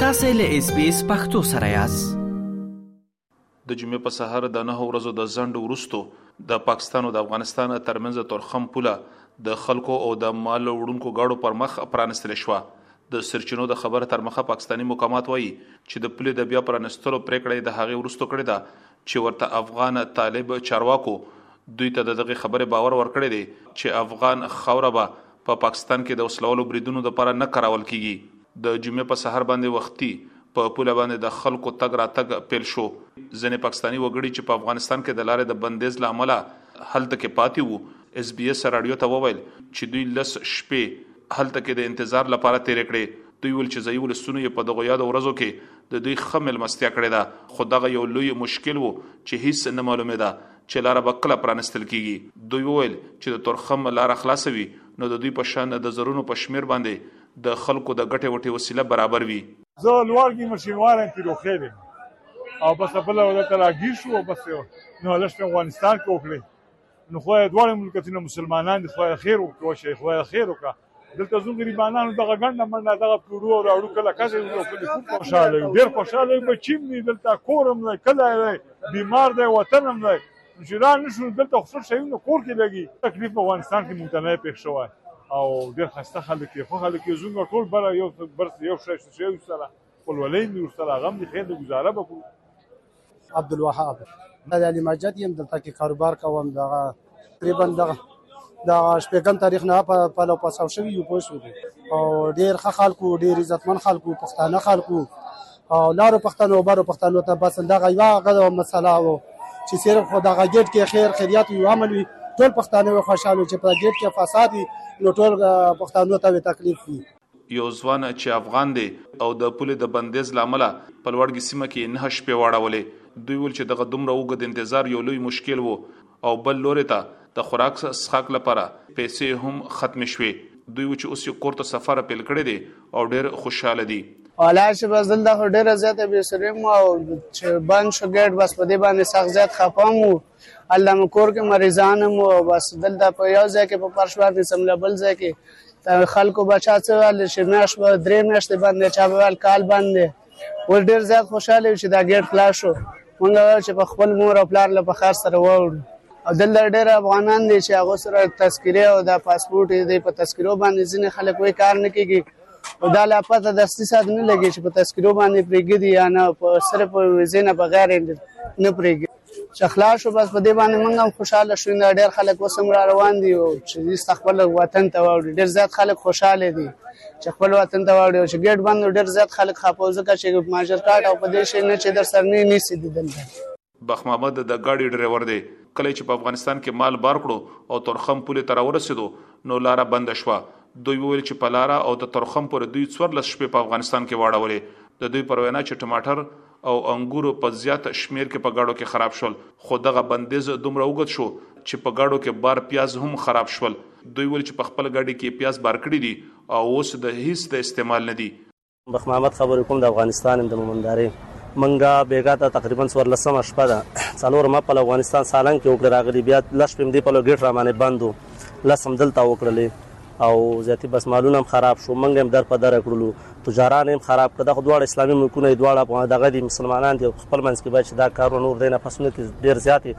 تاسو له اس بي اس پختو سره یاست د جمعې په سهار د نه ورځو د ځنډ ورستو د پاکستان او د افغانستان ترمنځ تورخم پوله د خلکو او د مال وړونکو غاړو پر مخ پرانستل شو د سرچینو د خبر تر مخه پاکستانی مقامات وایي چې د پولې د بیا پرانستلو پریکړه د هغې ورستو کړې ده چې ورته افغان طالب چارواکو دوی ته د دغې خبرې باور ورکړی دی چې افغان خاوره به په پاکستان کې د وسلوالو بریدونو لپاره نه کارول کیږي. د جمعې په سهار باندې وختي په پوله باندې د خلکو تګ راتګ پیل شو. ځینې پاکستاني وګړي چې په افغانستان کې د لارې د بندیز له امله هلته کې پاتې وو، اس بي اس راډیو ته وویل چې دوی لس شپې هلته کې د انتظار لپاره تیرې کړې. دوی ویل چې ځايي ولسونو یې په دغو یادو ورځو کې د دوی ښه میلمستیا کړې ده، خو دغه یو لوی مشکل و چې هیڅ نه معلومیده چې لاره به کله پرانستل کیږي. دوی وویل چې د تورخم لاره خلاصه وي نو د دوی په شان د زرونو په شمیر باندې د خلکو د ګټې وټې وسیله برابر وي. زه لوړ ګي مشین وال یم پیروخې دی او بس خپل ولته راګیر شو او بس نو لښ په افغانستان کې وکړي نو خو دوه ملکتونه مسلمانان دي خو خیر وکړو شي خو خیر وکړه دلته زموږ غریبانانو دغه ګنډه منډه دغه پلورو او راوړو کله کزه یو کله کوم خوشاله یو ډیر خوشاله یو بچیم دی دلته کورم دی کله دی بیمار دی وطنم دی چې را نشو دلته خو شي نو کور کې لګي تکلیف په افغانستان کې مونږ نه پېښ شوی او ډیر خسته خلک یې خو خلک یې زموږ ټول بر یو بر یو شای شو سره خپلولۍ مې ورسره هغه هم د خیر د ګزاره به کړو عبدالوهاب دا د علي مجد یم دلته کې کاروبار کوم دغه تقریبا دغه د شپږم تاریخ نه په پلو پساو شوی یو پوه شو او ډیر ښه خلکو ډیر عزتمن خلکو پښتانه خلکو او لارو پښتنو او بارو پښتنو ته بس دغه یو غو مسله وو چې صرف خو دغه ګټ کې خیر خیریات یو عمل وي ټول پښتانه خوشاله چې په ګټ کې فساد نو ټول پښتنو ته تکلیف وي یو ځوان چې افغان دی او د پولې د بندیز له امله په لوړګي سیمه کې نهه شپې واړولې، دوی ویل چې دغه دومره اوږد انتظار یو لوی مشکل و او بل لورې ته د خوراک څښاک لپاره پیسې یې هم ختمې شوې. دوی و چې اوس یې کور ته سفر پیل کړی دی او ډېر خوشحاله دي. والا چې بس دلته خو ډېره زیاته بې سري وم او چې بند شو ګېټ بس په دې باندې سخت زیات خپه وم. الله مو کور کې مریضان مو بس دلته په یو ځای کې په پرش باندې سملا بل ځای کې تر خلکو بچا څه ول چې میاش به درې میاشتې باندې چا به ول کال باندې ور ډیر زیات خوشاله چې دا ګیټ خلاص شو مونږ چې په خپل مور او پلار له بخار سره وړو او دلته ډېر افغانان دي چې هغه سره تذکره او د پاسپورت دې په تذکرو باندې ځینې خلک وې کار نه کوي او دا لا پته د اقتصاد نه لګي چې په تذکرو باندې پرېږدي یا نه په صرف ویزې نه بغیر نه پرېږدي چې خلاص شو بس په دې باندې موږ هم خوشاله شو دا ډېر خلک اوس هم را روان دي او چې خپل وطن ته واوړي ډېر زیات خلک خوشاله دي چې خپل وطن ته واوړي او چې ګیټ بند ډېر زیات خلک خاپو ځکه چې ماجر کارت او په دې شي نه چې در سر نه نیسي دي دلته بخ محمد د ګاډي ډرایور دی کله چې په افغانستان کې مال بار کړو او ترخم پولې ته راورسېدو نو لاره بند شوه دوی وویل چې په لاره او د ترخم پر دوی څورلس شپې په افغانستان کې واړولې د دوی پر وینا چې ټماټر او انګور په زیات شمېر کې په ګاډو کې خراب شول، خو دغه بندیز دومره اوږد شو چې په ګاډو کې بار پیاز هم خراب شول. دوی ویل چې په خپل ګاډي کې یې پیاز بار کړي دي او اوس د هیڅ د استعمال نه دي. بخت محمد خبرې کوم د افغانستان یم د مومندارې مونږه بیګا ته تقریبا څوارلسمه شپه ده څلور ما پل افغانستان سالنګ کې وکړه راغلی بیا لس شپې مدې پلو ګیټ رامانه بند و لس هم دلته وکړلې او زیاتي بس مالونه هم خراب شو منګ هم در په در کړلو تجاران هم خراب کړه دا خو دواړه اسلامي ملکونه دواړه افغان دغه دي مسلمانان دي خپل منځ کې باید چې دا کارونه نور دینه پسونه کې ډیر زیات دي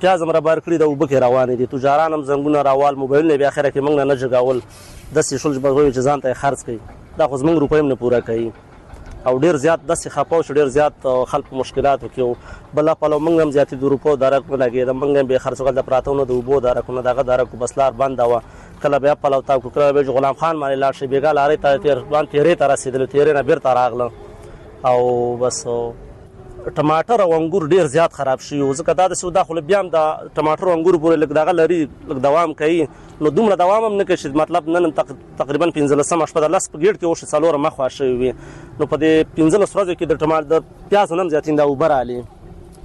پیاز هم را بار کړی دا وبکه روان دي تجاران هم زنګونه راوال موبایل نه بیا اخره کې منګ نه نه جګاول د سې شول چې ځان ته خرڅ کړي دا خو زمونږ روپیم نه پوره کوي او ډیر زیات داسې خپه و چې ډیر زیات خلک مشکلاتو کې وو بل پلو موږ هم زیاتې د روپو دارک نه لګېده موږ هم بې خرڅ وکړل د پراتونو د اوبو دارکونه دغه دارکو بس لار بنده وه کله بیا پلو تا کو کله بیا غلام خان باندې لاړ شي بیګا لارې ته تیر باندې تیرې ته رسیدل تیرې نه بیرته راغله او بس ټماټر او انګور ډیر زیات خراب شي او ځکه دا د سودا خو بیا هم د ټماټر او انګور پورې لګ دغه لري لګ دوام کوي نو دومره دوام هم نه کوي مطلب نن تک تقریبا پنځلسمه شپه د لس په ګېډ کې وشي څلور مخوا شوي وي نو په دې پنځلس ورځو کې د ټماټ د پیازو نم زیاتین دا اوبه رالي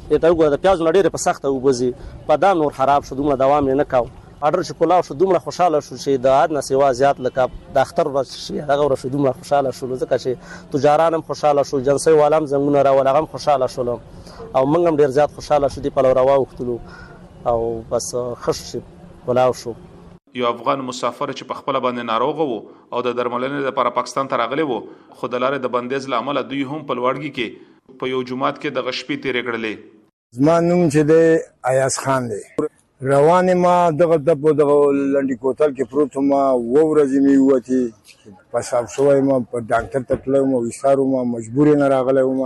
دې ته وګوره د پیازو نه ډېرې په سخته اوبه ځي په دا نور خراب شو دومره دوام یې نه کاو اډر چې کولاو شو دومره خوشاله شو چې د عاد نه سیوا زیات لکه د اختر ورځ شي هغه ورځ شو دومره خوشاله شو ځکه چې تجاران هم خوشاله شو جنسي والام زنګونه را ولغم خوشاله شول او موږ هم ډېر زیات خوشاله شو دی په لور واوختلو او بس خش شي ولاو شو یو افغان مسافر چې په خپل باندې ناروغ وو او د درملنې لپاره پاکستان ته راغلی وو خو د لارې د بندیز له امله دوی هم په لوړګي کې په یو جومات کې دغه شپې تیرې کړلې. زما نوم چې دی ایاز خان دی. روان یم دغلته په دغه لنډي کوتل کې پروت وم اوه ورځې مې ووتې پساب شوی یم په ډاکټر ته تللی وم ویسار وم مجبور یې نه راغلی وم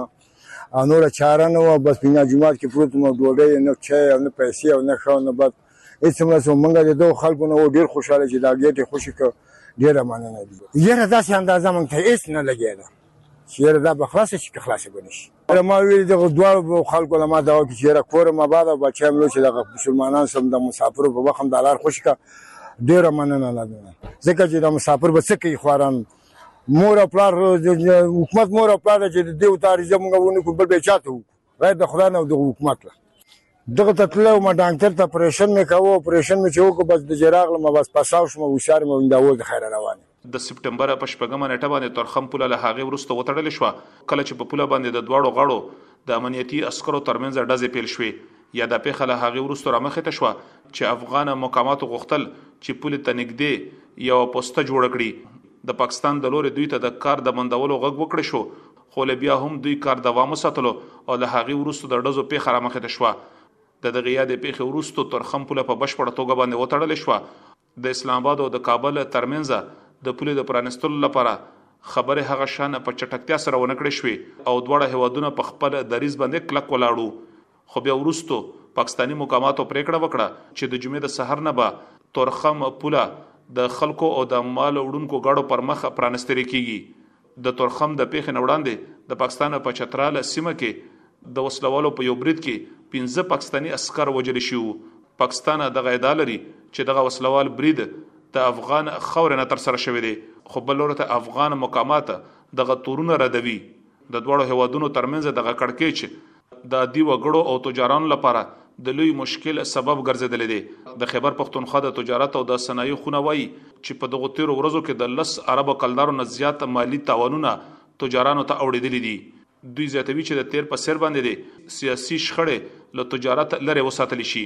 او نوره چاره نه وه بس بنا جومات کې پروت وم ډوډۍ نه چای او نه پیسې او نه ښه او نه بد هیڅ هم نشو موږ د دوه خلکو نه ډیر خوشاله چې دا ګیټ خوشی ک ډیره مننه دي یره داسې اندازه موږ ته هیڅ نه لګی دا چې یره دا به خلاص شي که خلاص به نشي ما ویل د دوه خلکو له ما دا چې یره کور ما بعد او بچی هم چې د مسلمانان سم د مسافر په وخت هم د لار خوشی ک ډیره مننه نه ځکه چې د مسافر به څه کوي خواران مور او پلار حکومت مور او پلار چې د دې وتاریزه موږ ونه کو بل به چاته وکړو غیر د خدای نه او د حکومت نه دغه ته تللی وم ډاکټر ته اپریشن مې کاوه اپریشن مې چې وکړو بس د جې راغلم بس پساو شوم هوښیار مې وم دا اوس د خیره روان یم. د سپټمبر په شپږمه نېټه باندې تورخم پوله له هغې وروسته وتړل شوه کله چې په پوله باندې د دواړو غاړو د امنیتي عسکرو ترمنځ ډزې پیل شوې. یاده پېښه له هغې وروسته رامخې ته شوه چې افغان مقاماتو غوښتل چې پولې ته نږدې یوه پوسته جوړه کړي. د پاکستان د لورې دوی ته د کار د بندولو غږ وکړی شو خو له بیا هم دوی کار دوام وساتلو او له هغې وروسته د ډزو پېښه رامخې ته شوه. د دغې یادې پېښې وروسته تورخم پوله په بشپړه توګه باندې وتړل شوه. د اسلام اباد او د کابل ترمنځ د پولې د پرانیستلو لپاره خبرې هغه شان په چټکتیا سره ونه کړې شوې او دواړه هېوادونه په خپل دریځ باندې کلک ولاړ وو. خو بیا وروسته پاکستاني مقاماتو پرېکړه وکړه چې د جمعې د سهار نه به تورخم پوله د خلکو او د مال وړونکو ګاډو پر مخ پرانستلې کېږي. د تورخم د پېښې نه وړاندې د پاکستان په چتراله سیمه کې د وسله والو په یو برید کې پنځه پاکستاني عسکر وژل شوي وو. پاکستان دغه ادعا لري چې دغه وسله وال برید د افغان خاورې نه ترسره شوی دی، خو بل لوري ته افغان مقامات دغه تورونه ردوي. د دواړو هېوادونو ترمنځ دغه کړکېچ د عادي وګړو او تجارانو لپاره د لوی مشکل سبب ګرځېدلی دی. د خېبر پښتونخوا د تجارت او د صنایعو خونه وايي چې په دغو تېرو ورځو کې د لس اربه کلدارو نه زیات مالي تاوانونه تجارانو ته اوړېدلي دي. دوی زیاتوي چې د تېر په څېر باندې دې سیاسي شخړې له تجارت لرې وساتل شي.